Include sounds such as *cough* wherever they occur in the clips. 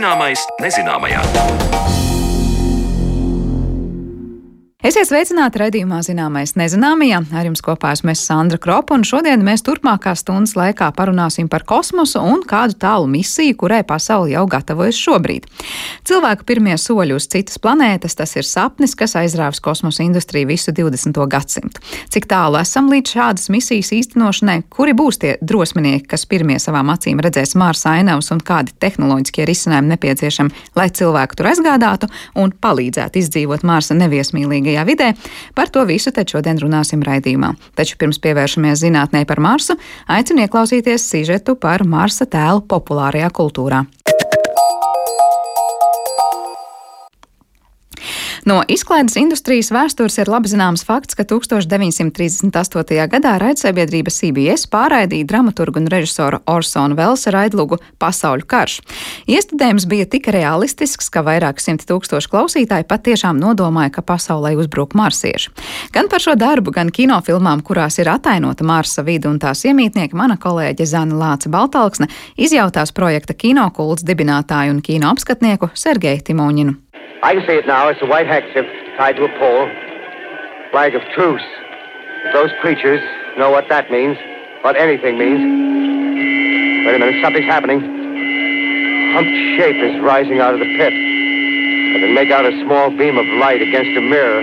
Zināmais nezināmajā. Esiet sveicināti raidījumā Zināmais nezināmajā. Ar jums kopā esmu Sandra Kropa, un šodien mēs turpmākās stundas laikā parunāsim par kosmosu un kādu tālu misiju, kurai pasauli jau gatavojas šobrīd. Cilvēku pirmie soļi uz citas planētas, tas ir sapnis, kas aizrāvis kosmosa industriju visu 20. gadsimtu. Cik tālu esam līdz šādas misijas īstenošanai, kuri būs tie drosminieki, kas pirmie savām acīm redzēs Mārsa ainavas un kādi tehnoloģiskie risinājumi nepieciešami, lai cilvēku tur aizgādātu un palīdzētu izdzīvot Mārsa neviesmīlīgi draudzīgajā vidē. Par to visu te šodien runāsim raidījumā. Taču pirms pievēršamies zinātnē par Marsu, aicinu ieklausīties sižetu par Marsa tēlu populārajā kultūrā. No izklaides industrijas vēstures ir labi zināms fakts, ka 1938. gadā raidsabiedrība CBS pārraidīja dramaturgu un režisoru Orsonu Velsa raidlugu Pasauļu karš. Iestudējums bija tik realistisks, ka vairāk simti tūkstoši klausītāji patiešām nodomāja, ka pasaulē uzbruk marsieši. Gan par šo darbu, gan kinofilmām, kurās ir atainota Marsa vide un tās iemītnieki, mana kolēģe Zana Lāca Baltalksne izjautās projekta kinokults dibinātāju un kino apskatnieku Sergeju Timoņinu. I can see it now. It's a white handkerchief tied to a pole. Flag of truce. If those creatures know what that means, what anything means. Wait a minute, something's happening. Humped shape is rising out of the pit. I can make out a small beam of light against a mirror.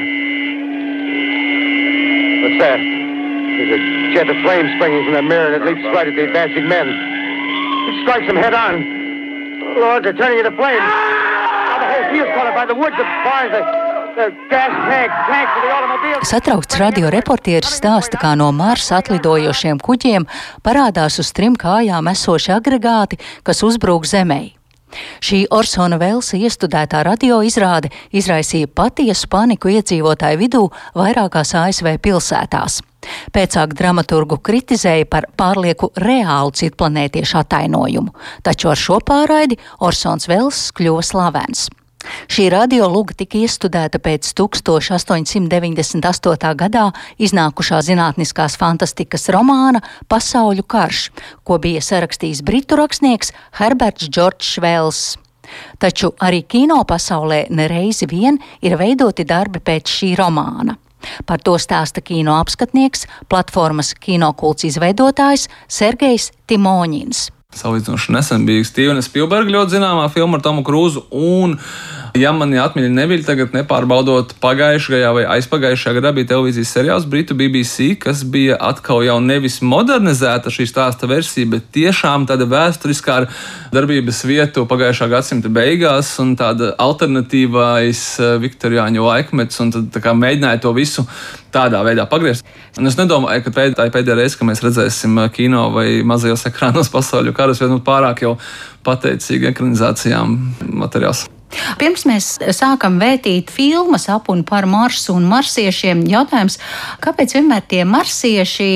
What's that? There's a jet of flame springing from the mirror and it leaps right at the advancing men. It strikes them head on. Lord, they're turning into flames. Satraukts radioreportieris stāsta, kā no Marsa atlidojošiem kuģiem parādās uz trim kājām esoši agregāti, kas uzbrūk Zemei. Šī Orsona Velsa iestudētā radio izrāde izraisīja patiesu paniku iedzīvotāju vidū vairākās ASV pilsētās. Pēcāk dramaturgu kritizēja par pārlieku reālu citplanētiešu atainojumu, taču ar šo pārraidi Orsons Vels kļuva slavens. Šī radioluga tika iestudēta pēc 1898. gadā iznākušā zinātniskās fantastikas romāna Pasauļu karš, ko bija sarakstījis britu rakstnieks Herberts Džordžs Vels. Taču arī kino pasaulē nereizi vien ir veidoti darbi pēc šī romāna. Par to stāsta kino apskatnieks, platformas kinokults izveidotājs Sergejs Timoņins. Salīdzinoši nesen bija Stevena Spilberga ļoti zināmā filma ar Tomu Krūzu. Un, ja mani atmiņa neviļ, tagad nepārbaudot pagājušajā vai aizpagājušajā gadā bija televīzijas seriāls Britu BBC, kas bija atkal jau nevis modernizēta šī stāsta versija, bet tiešām tāda vēsturiskā darbības vietu pagājušā gadsimta beigās un tāda alternatīvais eh, Viktorijāņu laikmets. Un tad mēģināja to visu tādā veidā pagriezt. Un es nedomāju, ka tā ir pēdējā reize, kad mēs redzēsim uh, kino vai mazajos *laughs* ekrānos pasaules karus, vai nu pārāk jau pateicīgi ekranizācijām materiāls. Pirms mēs sākam vētīt filmas ap un par Marsu un marsiešiem, jautājums, kāpēc vienmēr tie marsieši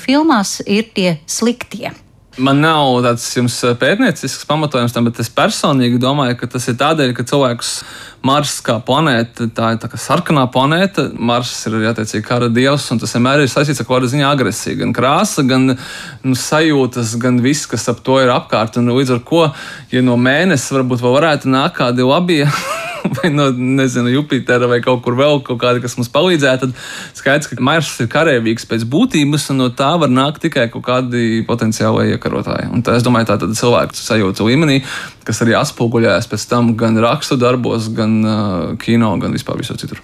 filmās ir tie sliktie? Man nav tāds pētniecisks pamatojums tam, bet es personīgi domāju, ka tas ir tādēļ, ka cilvēks Mars kā planēta, tā ir tā kā sarkanā planēta. Mars ir attiecīgi kara dievs, un tas vienmēr ir saistīts ar kaut kādu ziņu agresiju. Gan krāsa, gan nu, sajūtas, gan viss, kas ap to ir apkārt. Un līdz ar to, ja no mēneša varbūt vēl varētu nākt kādi labie *laughs* *laughs* vai no nezinu, Jupitera vai kaut kur vēl, kaut kāda, kas mums palīdzētu, tad skaidrs, ka Mars ir karavīgs pēc būtības, un no tā var nākt tikai kaut kādi potenciāli iekarotāji. Un tā, es domāju, tā ir cilvēku sajūta līmenī, kas arī atspoguļojas pēc tam gan rakstu darbos, gan uh, kino, gan vispār visur citur.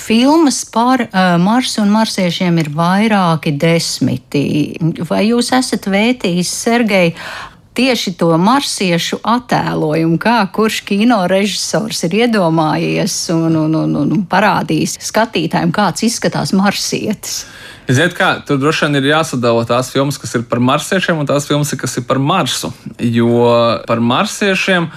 Filmas par uh, Marsu un marsiešiem ir vairāki desmiti. Vai jūs esat vētījis, Sergei, tieši to marsiešu attēlojumu, kā kurš kino režisors ir iedomājies un, un, un, un parādījis skatītājiem, kāds izskatās marsietis. Ziniet, kā tur droši vien ir jāsadala tās filmas, kas ir par marsiešiem, un tās filmas, kas ir par Marsu. Jo par marsiešiem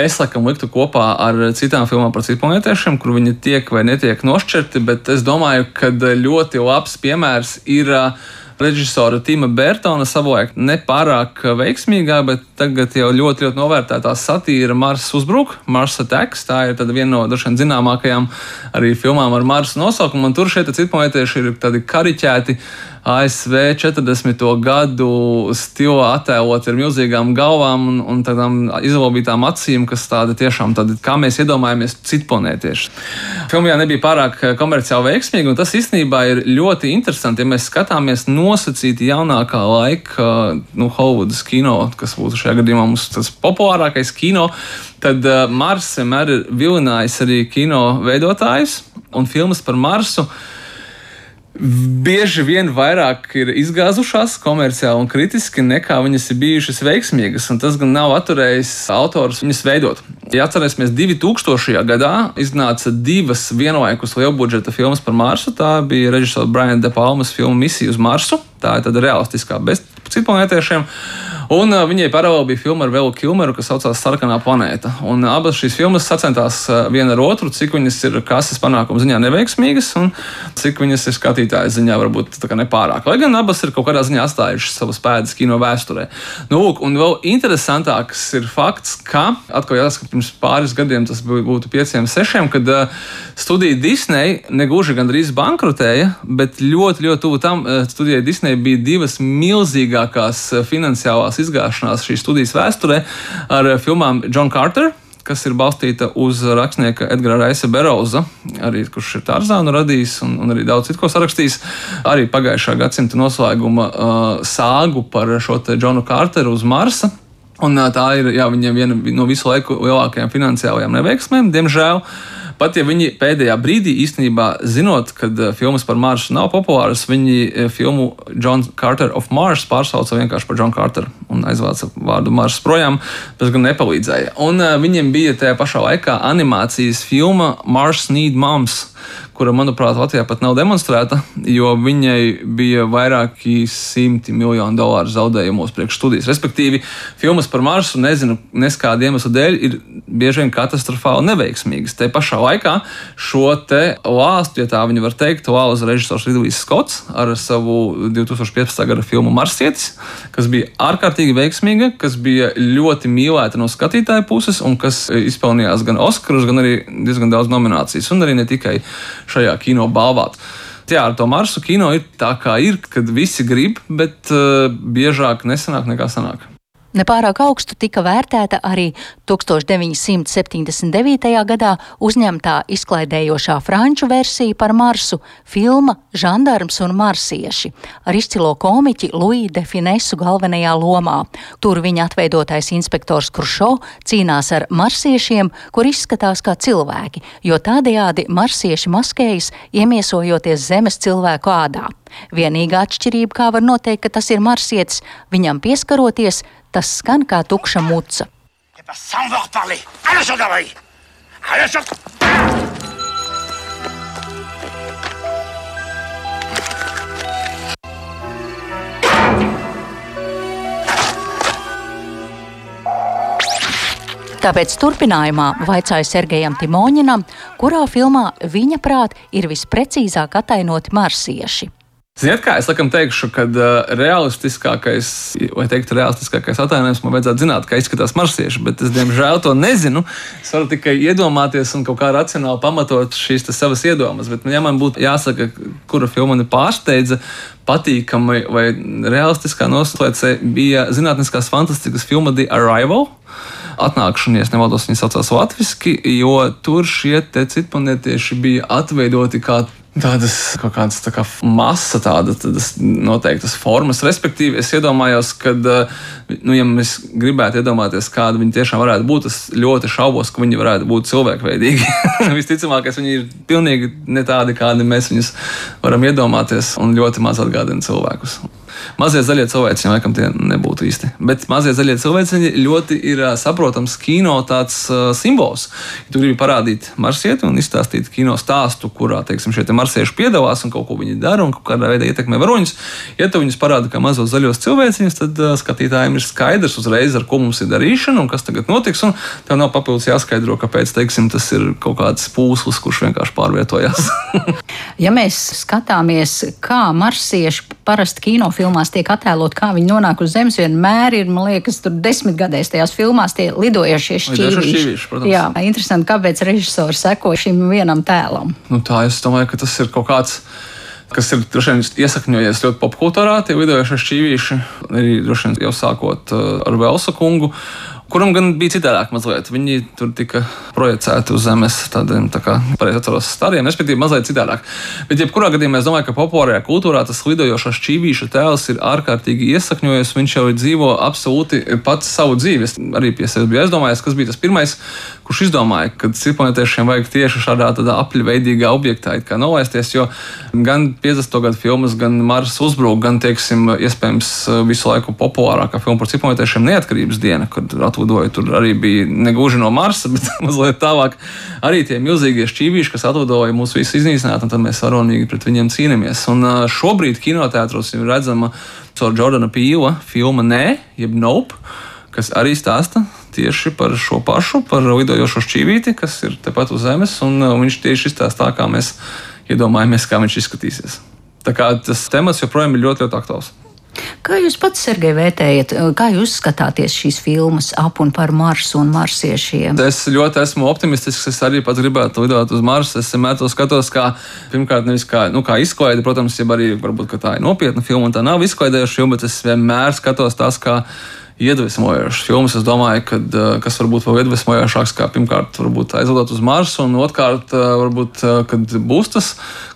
es laikam liktu kopā ar citām filmām par citplanētiešiem, kur viņi tiek vai netiek nošķirti, bet es domāju, ka ļoti labs piemērs ir uh, režisora Tima Bērtona savulaik nepārāk veiksmīgā, bet tagad jau ļoti, ļoti novērtētā satīra Mars uzbruk, Mars Attacks. Tā ir viena no dažiem zināmākajām arī filmām ar Marsa nosaukumu. Un tur šie citplanētieši ir tādi kariķēti ASV 40. gadu stilā attēlot ar milzīgām galvām un, un tādām izlobītām acīm, kas tāda tiešām tāda, kā mēs iedomājamies citplanētieši. Filmā nebija pārāk komerciāli veiksmīga, un tas īstenībā ir ļoti interesanti, ja mēs skatāmies nosacīti jaunākā laika nu, Hollywoodas kino, kas būtu šajā gadījumā mums tas populārākais kino, tad uh, Mars vienmēr ir vilinājis arī kino veidotājus un filmas par Marsu bieži vien vairāk ir izgāzušās komerciāli un kritiski, nekā viņas ir bijušas veiksmīgas. Tas gan nav atturējis autors viņas veidot. Ja atcerēsimies, 2000. gadā iznāca divas vienlaikus lielbudžeta filmas par Marsu. Tā bija režisora Brian De Palmas filma Misija uz Marsu. Tā ir tāda realistiskā bez citplanētiešiem. Un uh, viņai paralēli bija filma ar Velu Kilmeru, kas saucās Sarkanā planēta. Un abas šīs filmas sacentās viena ar otru, cik viņas ir kases panākuma ziņā neveiksmīgas un cik viņas ir skatītāja ziņā varbūt nepārāk. Lai gan abas ir kaut kādā ziņā atstājušas savas pēdas kino vēsturē. Nu, lūk, un vēl interesantāks ir fakts, ka atkal jāsaka, pirms pāris gadiem tas būtu pieciem, sešiem, kad uh, studija Disney negluži gandrīz bankrotēja, bet ļoti, ļoti tuvu tam uh, studijai Disney bija divas milzīgākās finansiālās izgāšanās šīs studijas vēsturē ar filmām John Carter kas ir balstīta uz rakstnieka Edgara Raisa Berauza, arī, kurš ir Tārzānu radījis un, un arī daudz citu ko sarakstījis. Arī pagājušā gadsimta noslēguma uh, sāgu par šo Džonu Kārteru uz Marsa. Un, tā ir jā, viņam viena no visu laiku lielākajām finansiālajām neveiksmēm, diemžēl. Uh, Pat ja viņi pēdējā brīdī īstenībā zinot, ka eh, filmas par Marsu nav populāras, viņi eh, filmu John Carter of Mars pārsauca vienkārši par John Carter un aizvāca vārdu Mars projām, tas gan nepalīdzēja. Un uh, viņiem bija tajā pašā laikā animācijas filma Mars Need Moms kura, manuprāt, Latvijā pat nav demonstrēta, jo viņai bija vairāki simti miljonu dolāru zaudējumos priekš studijas. Respektīvi, filmas par Marsu, nezinu, neskādu iemeslu dēļ, ir bieži vien katastrofāli neveiksmīgas. Te pašā laikā šo te lāstu, ja tā viņi var teikt, lāza režisors Ridlijs Skots ar savu 2015. gada filmu Marsietis, kas bija ārkārtīgi veiksmīga, kas bija ļoti mīlēta no skatītāja puses un kas izpelnījās gan Oskarus, gan arī diezgan daudz nominācijas. Un arī ne tikai šajā kino balvā. Jā, ar to Marsu kino ir tā, kā ir, kad visi grib, bet uh, biežāk nesanāk nekā sanāk. Nepārāk augstu tika vērtēta arī 1979. gadā uzņemtā izklaidējošā franču versija par Marsu - filma Žandarms un marsieši ar izcilo komiķi Luiju Definesu galvenajā lomā. Tur viņa atveidotais inspektors Krušo cīnās ar marsiešiem, kur izskatās kā cilvēki, jo tādējādi marsieši maskējas iemiesojoties zemes cilvēku ādā. Vienīgā atšķirība, kā var noteikt, ka tas ir marsietis, viņam pieskaroties, Tas skan kā tukša muca. Tāpēc turpinājumā vaicāja Sergejam Timoņinam, kurā filmā viņa prāt ir visprecīzāk atainoti marsieši. Ziniet, kā es laikam teikšu, ka uh, realistiskākais, vai teikt, realistiskākais attēlojums man vajadzētu zināt, kā izskatās marsieši, bet es diemžēl to nezinu. Es varu tikai iedomāties un kaut kā racionāli pamatot šīs savas iedomas. Bet, ja man būtu jāsaka, kura filma man pārsteidza, patīkami vai realistiskā noslēdzē, bija zinātniskās fantastikas filma The Arrival atnākšana, ja nemaldos, viņa saucās latviešu, jo tur šie citplanētieši bija atveidoti kā Tādas kaut kādas tā kā masa, tāda noteiktas formas. Respektīvi, es iedomājos, ka, nu, ja mēs gribētu iedomāties, kāda viņi tiešām varētu būt, es ļoti šaubos, ka viņi varētu būt cilvēkveidīgi. *laughs* Visticamāk, viņi ir pilnīgi ne tādi, kādi mēs viņus varam iedomāties, un ļoti maz atgādina cilvēkus. Mazie zaļie cilvēki, laikam, tie nebūtu īsti. Bet mazie zaļie cilvēki ļoti ir saprotams kino tāds uh, simbols. Ja tu gribi parādīt marsieti un izstāstīt kino stāstu, kurā teiksim, šie te marsieši piedalās un kaut ko viņi dara un kādā veidā ietekmē varoņus, ja tu viņus parādi kā mazos zaļos cilvēciņus, tad uh, skatītājiem ir skaidrs uzreiz, ar ko mums ir darīšana un kas tagad notiks. Tev nav papildus jāskaidro, kāpēc teiksim, tas ir kaut kāds pūslis, kurš vienkārši pārvietojās. *laughs* ja mēs skatāmies, kā marsieši parasti kinofilmās tiek attēlot, kā viņi nonāk uz Zemes, vienmēr ir, man liekas, tur desmitgadēs tajās filmās tie lidojošie šķīvīši. Jā, interesanti, kāpēc režisors seko šim vienam tēlam. Nu, tā es domāju, ka tas ir kaut kāds kas ir droši vien iesakņojies ļoti popkultūrā, tie lidojošie šķīvīši, arī droši vien jau sākot ar Velsa kungu kuram gan bija citādāk mazliet. Viņi tur tika projicēti uz zemes tādiem, tā kā pareizi atceros, stāriem, respektīvi mazliet citādāk. Bet, jebkurā gadījumā, es domāju, ka populārajā kultūrā tas lidojošais čīvīša tēls ir ārkārtīgi iesakņojies. Viņš jau dzīvo absolūti pats savu dzīvi. Es arī pie sevis biju aizdomājies, kas bija tas pirmais, kurš izdomāja, ka ciklonētiešiem vajag tieši šādā apļveidīgā objektā nolaisties. Jo gan 50. gadu filmas, gan Mars uzbruk, gan, teiksim, iespējams, visu laiku populārākā filma par ciklonētiešiem neatkarības diena, kad atlidoja. Tur arī bija negluži no Marsa, *laughs* bet mazliet tālāk arī tie milzīgie šķīvīši, kas atlidoja mūs visus iznīcināt, un tad mēs varonīgi pret viņiem cīnāmies. Un šobrīd kinoteātros ir redzama caur Jordana Pīla filma Nē, jeb Nope, kas arī stāsta tieši par šo pašu, par lidojošo šķīvīti, kas ir tepat uz zemes, un viņš tieši izstāsta tā, kā mēs iedomājamies, kā viņš izskatīsies. Tā kā tas temats joprojām ir ļoti, ļoti aktuāls. Kā jūs pats, Sergei, vērtējat, uh, kā jūs skatāties šīs filmas ap un par Marsu un marsiešiem? Es ļoti esmu optimistisks. Es arī pats gribētu lidot uz Marsu. Es vienmēr to skatos kā, pirmkārt, nevis kā, nu, kā izklaide, protams, ja arī varbūt tā ir nopietna filma un tā nav izklaidējoša bet es vienmēr skatos tās kā iedvesmojošas filmas. Es domāju, ka kas var būt vēl iedvesmojošāks, kā pirmkārt, aizlidot uz Marsu, un otrkārt, varbūt, kad būs tas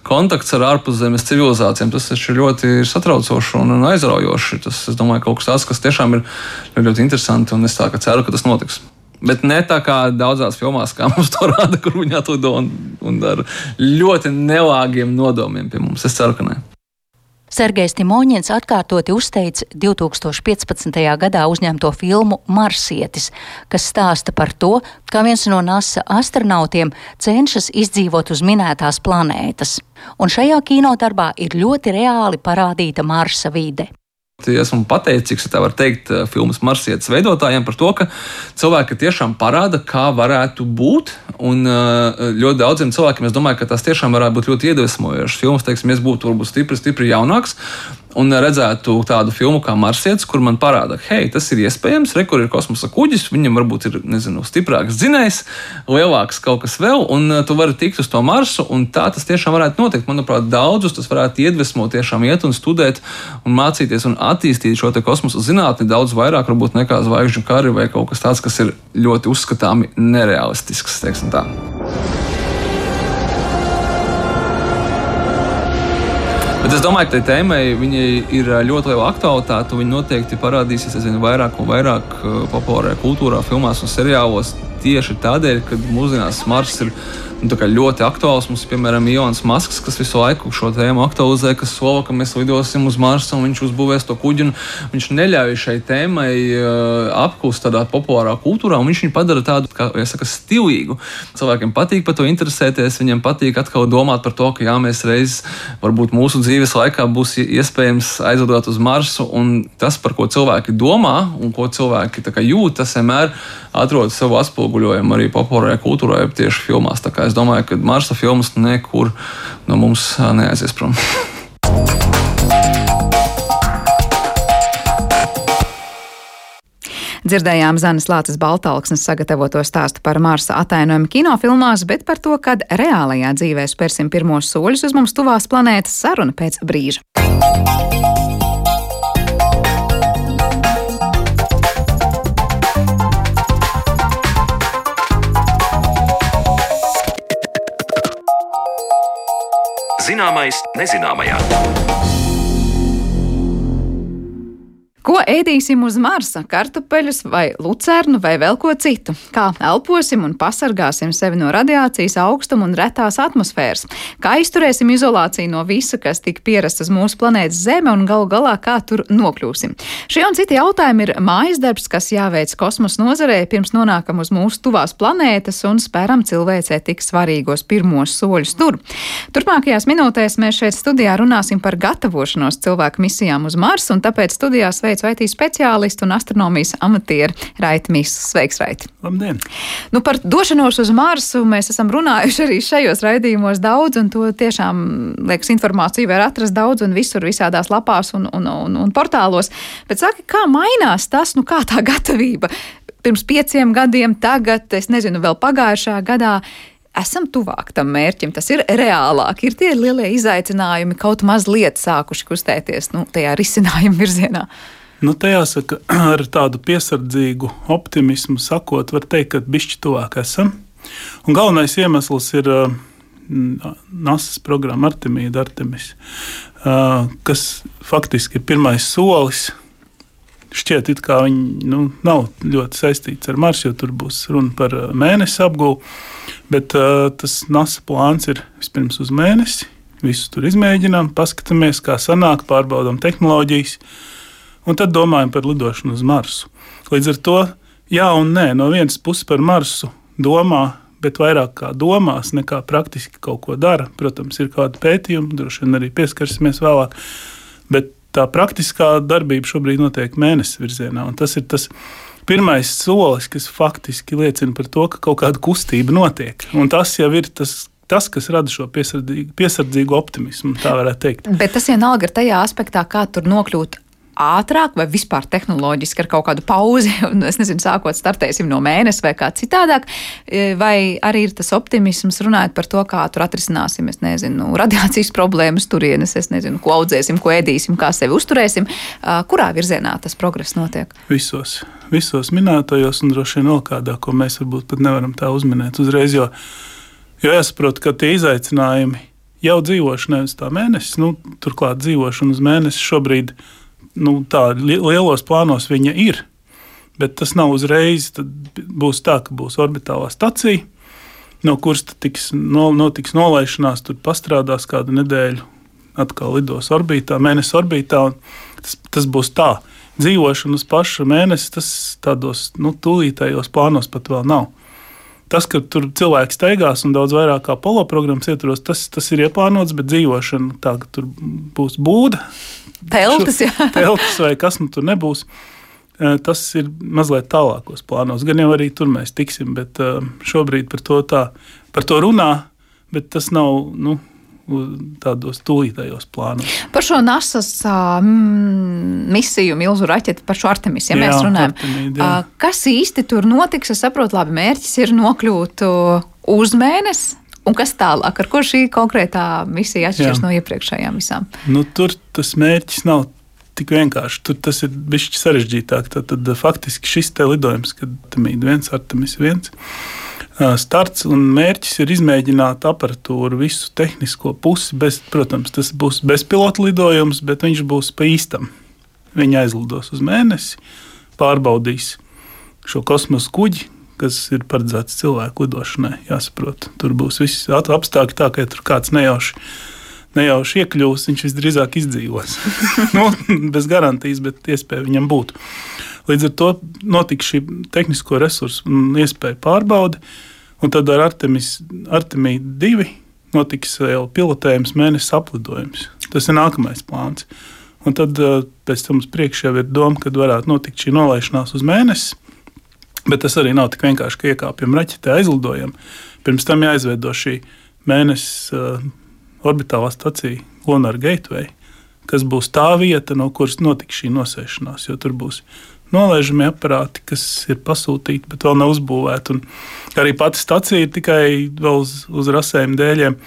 kontakts ar ārpuszemes civilizācijām, tas ir ļoti satraucoši un aizraujoši. Tas, es domāju, kaut kas tāds, kas tiešām ir ļoti interesanti, un es tā, ceru, ka tas notiks. Bet ne tā kā daudzās filmās, kā *laughs* mums to rāda, kur viņi atlido un, un ar ļoti nelāgiem nodomiem pie mums. Es ceru, ka ne. Sergejs Timoņins atkārtoti uzteica 2015. gadā uzņemto filmu Marsietis, kas stāsta par to, kā viens no NASA astronautiem cenšas izdzīvot uz minētās planētas. Un šajā kinodarbā ir ļoti reāli parādīta Marsa vide. Esmu pateicīgs, tā var teikt, eh, filmas Marsietas veidotājiem par to, ka cilvēki tiešām parāda, kā varētu būt. Un eh, ļoti daudziem cilvēkiem es domāju, ka tas tiešām varētu būt ļoti iedvesmojošs filmas. Teiksim, es būtu varbūt stipri, stipri jaunāks un redzētu tādu filmu kā Marsietis, kur man parāda, hei, tas ir iespējams, re, kur ir kosmosa kuģis, viņam varbūt ir nezinu, stiprāks dzinējs, lielāks kaut kas vēl, un uh, tu vari tikt uz to Marsu, un tā tas tiešām varētu notikt. Manuprāt, daudzus tas varētu iedvesmot, tiešām iet un studēt, un mācīties un attīstīt šo kosmosa zinātni daudz vairāk, varbūt nekā zvaigžņu kari vai kaut kas tāds, kas ir ļoti uzskatāmi nerealistisks, teiksim tā. Bet es domāju, ka tai tēmai ir ļoti liela aktualitāte. Viņa noteikti parādīsies aizvien vairāk un vairāk populārajā kultūrā, filmās un seriālos. Tieši tādēļ, ka mūsdienās Mars ir nu, ļoti aktuāls. Mums, piemēram, Ions Masks, kas visu laiku šo tēmu aktualizē, kas sola, ka mēs lidosim uz Marsu un viņš uzbūvēs to kuģi. Viņš neļauj šai tēmai uh, apkust tādā populārā kultūrā, un viņš viņu padara tādu, kā jau saka, stilīgu. Cilvēkiem patīk par to interesēties, viņiem patīk atkal domāt par to, ka jā, mēs reiz, varbūt mūsu dzīves laikā būs iespējams aizlidot uz Marsu, un tas, par ko cilvēki domā un ko cilvēki jūt, tas vienmēr atrod savu atspoguļojumu arī populārajā kultūrā, jau tieši filmās. Tā kā es domāju, ka Marsa filmas nekur no mums neaizies prom. Dzirdējām Zanes Lācis Baltalksnes sagatavoto stāstu par Marsa atainojumu kinofilmās, bet par to, kad reālajā dzīvē spērsim pirmos soļus uz mums tuvās planētas saruna pēc brīža. Zināmais nezināmajā. Ko ēdīsim uz Marsa? Kartupeļus vai lucernu vai vēl ko citu? Kā elposim un pasargāsim sevi no radiācijas augstuma un retās atmosfēras? Kā izturēsim izolāciju no visa, kas tik pierasts uz mūsu planētas Zeme un galu galā kā tur nokļūsim? Šie un citi jautājumi ir mājas darbs, kas jāveic kosmosa nozarē pirms nonākam uz mūsu tuvās planētas un spēram cilvēcē tik svarīgos pirmos soļus tur. Turpmākajās minūtēs mēs šeit studijā runāsim par gatavošanos cilvēku misijām uz Marsu un tāpēc studijās veic IT speciālistu un astronomijas amatieri Raita Mīsas. Sveiks, Raita! Labdien! Nu, par došanos uz Marsu mēs esam runājuši arī šajos raidījumos daudz, un to tiešām, liekas, informāciju var atrast daudz un visur, visādās lapās un, un, un, un portālos. Bet saka, kā mainās tas, nu kā tā gatavība? Pirms pieciem gadiem, tagad, es nezinu, vēl pagājušā gadā esam tuvāk tam mērķim, tas ir reālāk, ir tie lielie izaicinājumi, kaut mazliet sākuši kustēties nu, tajā risinājuma virzienā. Nu, te jāsaka, *clears throat* ar tādu piesardzīgu optimismu sakot, var teikt, ka bišķi tuvāk esam. Un galvenais iemesls ir uh, NASA's programma Artemīda Artemis, uh, kas faktiski ir pirmais solis šķiet, ka viņi nu, nav ļoti saistīti ar Marsu, jo tur būs runa par uh, mēnesi apgūvu. Bet uh, tas NASA plāns ir vispirms uz mēnesi. Visu tur izmēģinām, paskatāmies, kā sanāk, pārbaudām tehnoloģijas, un tad domājam par lidošanu uz Marsu. Līdz ar to jā un nē, no vienas puses par Marsu domā, bet vairāk kā domās, nekā praktiski kaut ko dara. Protams, ir kādi pētījumi, droši vien arī pieskarsimies vēlāk. Bet tā praktiskā darbība šobrīd notiek mēnesis virzienā. Tas ir tas pirmais solis, kas faktiski liecina par to, ka kaut kāda kustība notiek. Un tas jau ir tas. Tas, kas rada šo piesardzīgu, piesardzīgu optimismu, tā varētu teikt. Bet tas vienalga ir tajā aspektā, kā tur nokļūt ātrāk, vai vispār tehnoloģiski ar kaut kādu pauzi, *laughs* un es nezinu, sākot startēsim no mēneša vai kā citādāk, e, vai arī ir tas optimisms runājot par to, kā tur atrisināsim, es nezinu, radiācijas problēmas turienes, es nezinu, ko audzēsim, ko ēdīsim, kā sevi uzturēsim, kurā virzienā tas progress notiek? Visos, visos minētajos un droši vien vēl kādā, ko mēs varbūt pat nevaram tā uzminēt uzreiz, jo, jo jāsaprot, ka tie izaicinājumi jau dzīvošana uz tā mēnesis, nu, turklāt dzīvošana uz mēnesi šobrīd ir nu, tā lielos plānos viņa ir. Bet tas nav uzreiz. Tad būs tā, ka būs orbitālā stacija, no kuras tiks, no, notiks nolaišanās, tur pastrādās kādu nedēļu, atkal lidos orbītā, mēnesis orbītā. Tas, tas būs tā. Dzīvošana uz paša mēnesi, tas tādos nu, tūlītējos plānos pat vēl nav. Tas, ka tur cilvēks steigās un daudz vairāk kā polo programmas ietvaros, tas, tas ir ieplānots, bet dzīvošana tā, ka tur būs būda, teltis, *laughs* teltis vai kas nu tur nebūs. Eh, tas ir mazliet tālākos plānos. Gan jau arī tur mēs tiksim, bet eh, šobrīd par to, tā, par to runā, bet tas nav. Nu, tādos tūlītējos plānos. Par šo NASA's mm, misiju, milzu raķeti, par šo Artemis, ja jā, mēs runājam. Artemīd, jā. Kas īsti tur notiks? Es saprotu, labi, mērķis ir nokļūt uz mēnesi. Un kas tālāk, ar ko šī konkrētā misija atšķiras no iepriekšējām visām? Nu, tur tas mērķis nav tik vienkārši. Tur tas ir bijis sarežģītāk. Tad, tad faktiski šis te lidojums, kad Artemis 1, Artemis 1, starts un mērķis ir izmēģināt aparatūru, visu tehnisko pusi. Bez, protams, tas būs bezpilota lidojums, bet viņš būs pa īstam. Viņi aizlidos uz mēnesi, pārbaudīs šo kosmosa kuģi, kas ir paredzēts cilvēku lidošanai. Jāsaprot, tur būs viss apstākļi tā, ka ja tur kāds nejauši. Nejauši iekļūs, viņš visdrīzāk izdzīvos. *laughs* nu, bez garantijas, bet iespēja viņam būtu. Līdz ar to notika šī tehnisko resursu un iespēju pārbaude. Un tad ar Artemis, Artemiju 2 notiks jau pilotējums mēnesis aplidojums. Tas ir nākamais plāns. Un tad eh, pēc tam priekšu jau ir doma, kad varētu notikt šī nolaišanās uz mēnesi. Bet tas arī nav tik vienkārši, ka iekāpjam raķetē, aizlidojam. Pirms tam jāizveido šī mēnesis uh, orbitālā stacija Lunar Gateway, kas būs tā vieta, no kuras notiks šī nosēšanās. Jo tur būs nolaižamie aparāti, kas ir pasūtīti, bet vēl nav uzbūvēti. Un arī pati stacija ir tikai uz, uz rasējuma dēļiem.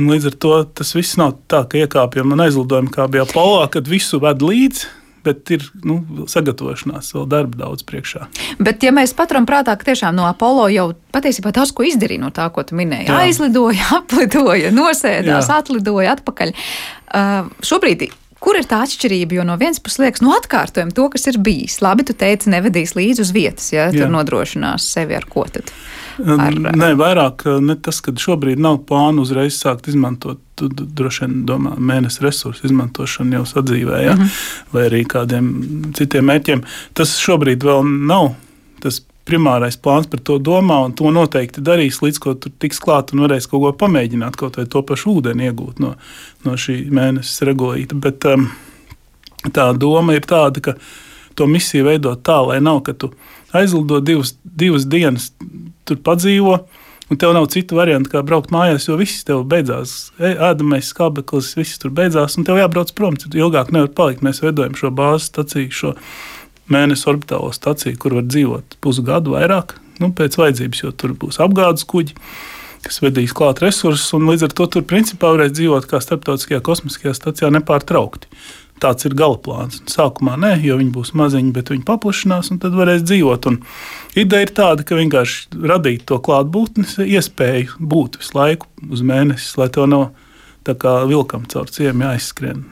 Līdz ar to tas viss nav tā, ka iekāpjam un aizlidojam kā bija Apollo, kad visu ved līdzi bet ir nu, sagatavošanās, vēl darba daudz priekšā. Bet, ja mēs paturam prātā, ka tiešām no Apollo jau patiesībā daudz ko izdarīja no tā, ko tu minēji, Jā. aizlidoja, *laughs* aplidoja, nosēdās, Jā. atlidoja atpakaļ. Uh, šobrīd Kur ir tā atšķirība? Jo no vienas puses liekas, nu atkārtojam to, kas ir bijis. Labi, tu teici, nevedīs līdzi uz vietas, ja tur nodrošinās sevi ar ko tad. Ar... Nē, vairāk ne tas, ka šobrīd nav plānu uzreiz sākt izmantot. Tu droši vien domā, mēnesis resursu izmantošanu jau sadzīvē, ja? mm -hmm. vai arī kādiem citiem mērķiem. Tas šobrīd vēl nav tas primārais plāns par to domā, un to noteikti darīs, līdz ko tur tiks klāt un varēs kaut ko pamēģināt, kaut vai to pašu ūdeni iegūt no, no šī mēnesis regulīta. Bet um, tā doma ir tāda, ka to misiju veidot tā, lai nav, ka tu aizlido divas, divas dienas, tur padzīvo. Un tev nav citu variantu, kā braukt mājās, jo viss tev beidzās. E, ēdamais skābeklis, viss tur beidzās, un tev jābrauc prom. Ilgāk nevar palikt. Mēs veidojam šo bāzes staciju, šo mēnesi orbitālo staciju, kur var dzīvot pusgadu vairāk, nu, pēc vajadzības, jo tur būs apgādes kuģi. kas vedīs klāt resursus, un līdz ar to tur principā varēs dzīvot kā starptautiskajā kosmiskajā stacijā nepārtraukti. Tāds ir gala plāns. Sākumā nē, jo viņi būs maziņi, bet viņi paplašinās, un tad varēs dzīvot. Un ideja ir tāda, ka vienkārši radīt to klātbūtnes iespēju būt visu laiku uz mēnesi, lai to nav tā kā vilkam caur ciemu jāizskrien.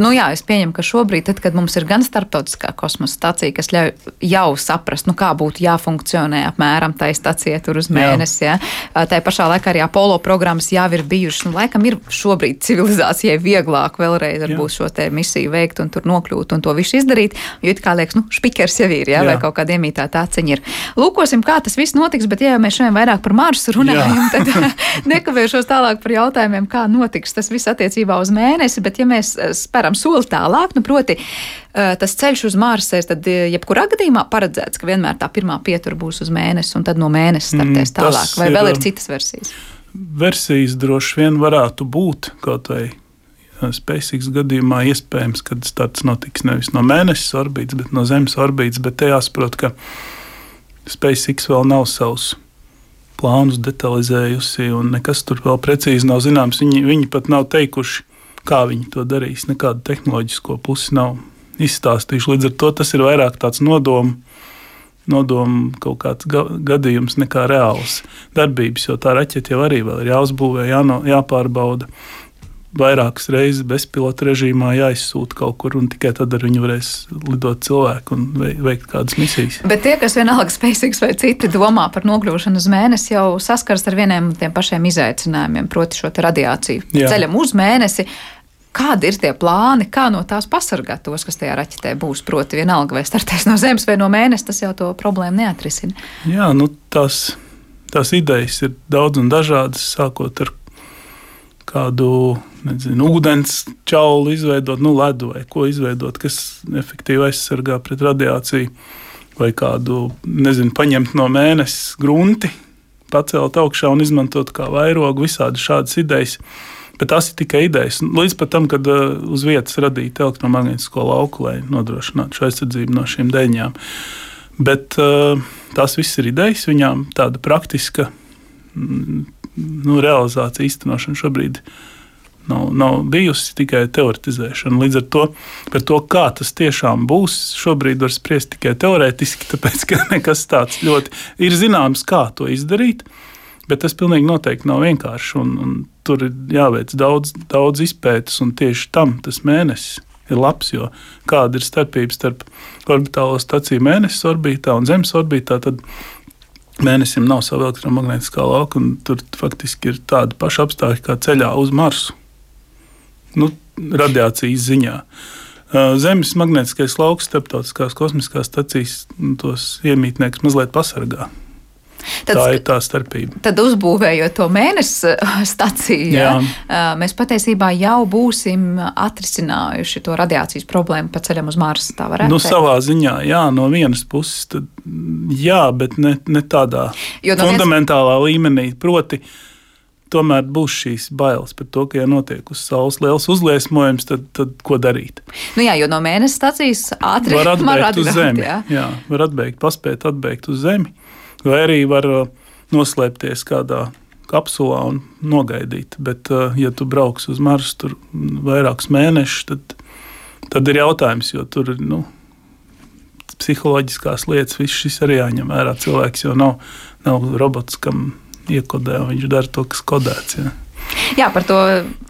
Nu, jā, es pieņemu, ka šobrīd, tad, kad mums ir gan starptautiskā kosmosa stācija, kas ļauj jau saprast, nu, kā būtu jāfunkcionē apmēram tai stācijai tur uz mēnesi, jā. Ja? tā pašā laikā arī Apollo programmas jau ir bijušas. Nu, laikam ir šobrīd civilizācijai vieglāk vēlreiz varbūt šo misiju veikt un tur nokļūt un to visu izdarīt, jo it kā liekas, nu, špikers jau ir, jā, jā. vai kaut kāda iemītāta aciņa ir. Lūkosim, kā tas viss notiks, bet ja mēs šodien vairāk par Marsu runājam, jā. tad *laughs* nekavēšos tālāk par jautājumiem, kā notiks tas viss attiecībā uz mēnesi, bet ja mēs spēram soli tālāk, nu, proti, tas ceļš uz Marsa ir tad, jebkurā gadījumā paredzēts, ka vienmēr tā pirmā pietura būs uz mēnesi, un tad no mēnesis startēs mm, tālāk. Vai ir, vēl ir citas versijas? Versijas droši vien varētu būt kaut vai. SpaceX gadījumā iespējams, ka starts notiks nevis no mēnesis orbītas, bet no Zemes orbītas. Bet te jāsaprot, ka SpaceX vēl nav savus plānus detalizējusi, un nekas tur vēl precīzi nav zināms. Viņi, viņi pat nav teikuši, kā viņi to darīs. Nekādu tehnoloģisko pusi nav izstāstījuši. Līdz ar to tas ir vairāk tāds nodoms. Nodomu kaut kāds ga gadījums nekā reāls darbības, jo tā raķeite jau arī ir jāuzbūvē, jāno, jāpārbauda vairākas reizes bezpilota režīmā jāizsūta kaut kur, un tikai tad ar viņu varēs lidot cilvēku un veikt kādas misijas. Bet tie, kas vienalga SpaceX vai citi domā par nokļūšanu uz mēnesi, jau saskars ar vieniem tiem pašiem izaicinājumiem, proti, šo radiāciju. Jā. Ceļam uz mēnesi. Kādi ir tie plāni, kā no tās pasargāt tos, kas tajā raķetē būs? Proti, vienalga, vai startēs no Zemes vai no mēnesis, tas jau to problēmu neatrisina. Jā, nu, tās, tās idejas ir daudz un dažādas, sākot ar kādu nezinu, ūdens čaulu izveidot, nu, ledu vai ko izveidot, kas efektīvi aizsargā pret radiāciju, vai kādu, nezinu, paņemt no mēnesis grunti, pacelt augšā un izmantot kā vairogu, visādi šādas idejas. Bet tas ir tikai idejas. Līdz pat tam, kad uh, uz vietas radīja elektromagnētisko lauku, lai nodrošinātu šo aizsardzību no šīm deņām. Bet uh, tās viss ir idejas, viņām tāda praktiska mm, nu, realizācija, īstenošana šobrīd nav, nav bijusi tikai teoretizēšana. Līdz ar to par to, kā tas tiešām būs, šobrīd var spriest tikai teorētiski, tāpēc ka *laughs* nekas tāds ļoti ir zināms, kā to izdarīt. Bet tas pilnīgi noteikti nav vienkārši. Un, un tur ir jāveic daudz, daudz izpētes, un tieši tam tas mēnesis ir labs. Jo kāda ir starpība starp orbitālo staciju mēnesis orbītā un Zemes orbītā, tad mēnesim nav sava elektromagnētiskā lauka, un tur faktiski ir tādi paši apstākļi kā ceļā uz Marsu nu, radiācijas ziņā. Zemes magnētiskais lauks starptautiskās kosmiskās stacijas tos iemītniekus mazliet pasargā. Tad, tā ir tā starpība. Tad, uzbūvējot to mēnesi *laughs* staciju, jā. Jā, mēs patiesībā jau būsim atrisinājuši to radiācijas problēmu pa ceļam uz Marsu. Tā varētu nu, būt. Savā ziņā, jā, no vienas puses, tad, jā, bet ne, ne tādā no fundamentālā viens... līmenī. Proti, uh, tomēr būs šīs bailes par to, ka, ja notiek uz saules liels uzliesmojums, tad, tad ko darīt? Nu jā, jo no mēneša stācijas ātri var *laughs* atbēgt uz zemi. Jā. jā, var atbēgt, paspēt atbēgt uz zemi, vai arī var uh, noslēpties kādā kapsulā un nogaidīt. Bet, uh, ja tu brauks uz Marsu tur vairākus mēnešus, tad, tad ir jautājums, jo tur ir. Nu, Psiholoģiskās lietas, viss šis arī jāņem vērā. Cilvēks jau nav, nav robots, kam iekodē, un viņš dara to, kas kodēts. Ja. Jā, par to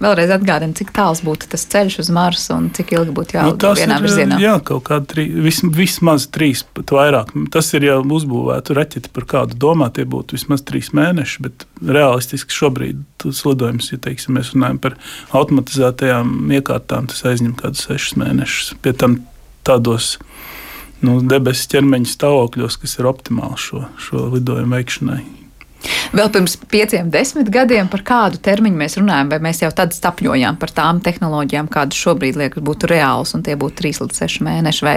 vēlreiz atgādinu, cik tāls būtu tas ceļš uz Marsu un cik ilgi būtu jālido nu, vienā ir, virzienā. Jā, kaut kādi trī, vis, vismaz trīs, pat vairāk. Tas ir jau uzbūvēta raķete, par kādu domā, tie būtu vismaz trīs mēneši, bet realistiski šobrīd tas lidojums, ja teiksim, mēs runājam par automatizētajām iekārtām, tas aizņem kādus sešus mēnešus. Pie tam tādos nu, debesu ķermeņa stāvokļos, kas ir optimāli šo, šo lidojumu veikšanai. Vēl pirms pieciem, desmit gadiem par kādu termiņu mēs runājam, vai mēs jau tad stapņojām par tām tehnoloģijām, kādas šobrīd liekas būtu reāls, un tie būtu trīs līdz seši mēneši, vai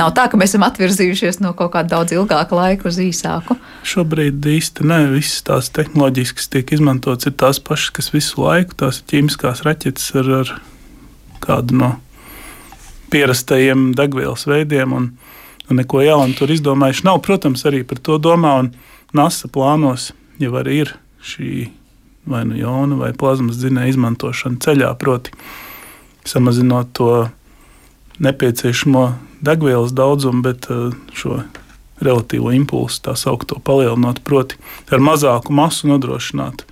nav tā, ka mēs esam atvirzījušies no kaut kāda daudz ilgāka laika uz īsāku? Šobrīd īsti nē, visas tās tehnoloģijas, kas tiek izmantotas, ir tās pašas, kas visu laiku, tās ir ķīmiskās raķetes ar, ar kādu no pierastajiem degvielas veidiem. Un, un neko jaunu tur izdomājuši nav. Protams, arī par to domā. Un, NASA plānos jau arī ir šī vai nu jona vai plazmas dzinēja izmantošana ceļā, proti, samazinot to nepieciešamo degvielas daudzumu, bet uh, šo relatīvo impulsu, tā saucamo, palielinot, proti, ar mazāku masu nodrošināt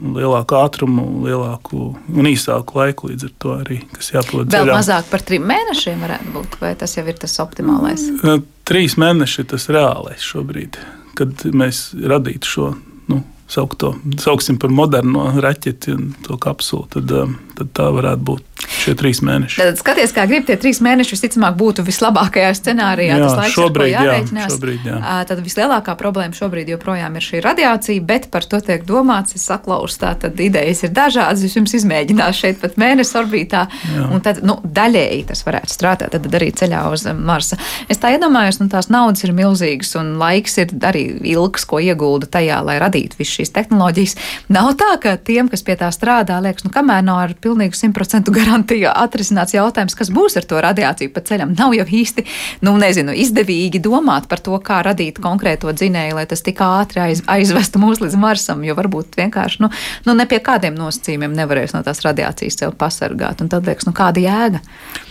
lielāku ātrumu, lielāku un īsāku laiku līdz ar to arī, kas ceļā. Vēl mazāk par trim mēnešiem varētu būt, vai tas jau ir tas optimālais? Uh, trīs mēneši ir tas reālais šobrīd, kad mēs radītu šo nu, saukto, sauksim par moderno raķeti un to kapsulu, tad, um, tad tā varētu būt šie trīs mēneši. Tad skaties, kā grib, tie trīs mēneši visticamāk būtu vislabākajā scenārijā. Jā, tas laiks, šobrīd, ko jārēķinās. Šobrīd, jā. Tad vislielākā problēma šobrīd joprojām ir šī radiācija, bet par to tiek domāts, es saklausu, tā tad idejas ir dažādas, es jums izmēģināšu šeit pat mēnesi orbītā, jā. un tad, nu, daļēji tas varētu strādāt, tad arī ceļā uz Marsa. Es tā iedomājos, nu, tās naudas ir milzīgas, un laiks ir arī ilgs, ko iegulda tajā, lai radītu visu šīs tehnoloģijas. Nav tā, ka tiem, kas pie tā strādā, liekas, nu, kamēr nav ar pilnīgu simtprocentu garantiju atrisināts jautājums, kas būs ar to radiāciju pa ceļam. Nav jau īsti, nu, nezinu, izdevīgi domāt par to, kā radīt konkrēto dzinēju, lai tas tik ātri aiz, aizvestu mūs līdz Marsam, jo varbūt vienkārši, nu, nu ne pie kādiem nosacījumiem nevarēs no tās radiācijas sev pasargāt. Un tad liekas, nu, kāda jēga?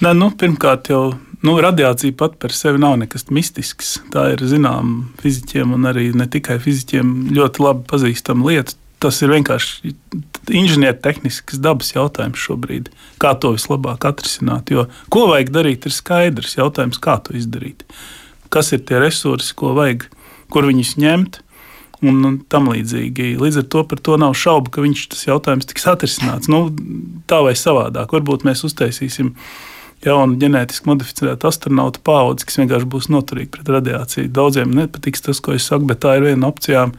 Nē, nu, pirmkārt jau. Nu, radiācija pat par sevi nav nekas mistisks. Tā ir zināma fizikiem un arī ne tikai fizikiem ļoti labi pazīstama lieta tas ir vienkārši inženiertehnisks dabas jautājums šobrīd. Kā to vislabāk atrisināt? Jo, ko vajag darīt, ir skaidrs. Jautājums, kā to izdarīt. Kas ir tie resursi, ko vajag, kur viņus ņemt? Un, un tam līdzīgi. Līdz ar to par to nav šaubu, ka viņš tas jautājums tiks atrisināts. Nu, tā vai savādāk. Varbūt mēs uztaisīsim jaunu ģenētiski modificētu astronautu paudzi, kas vienkārši būs noturīga pret radiāciju. Daudziem nepatiks tas, ko es saku, bet tā ir viena no opcijām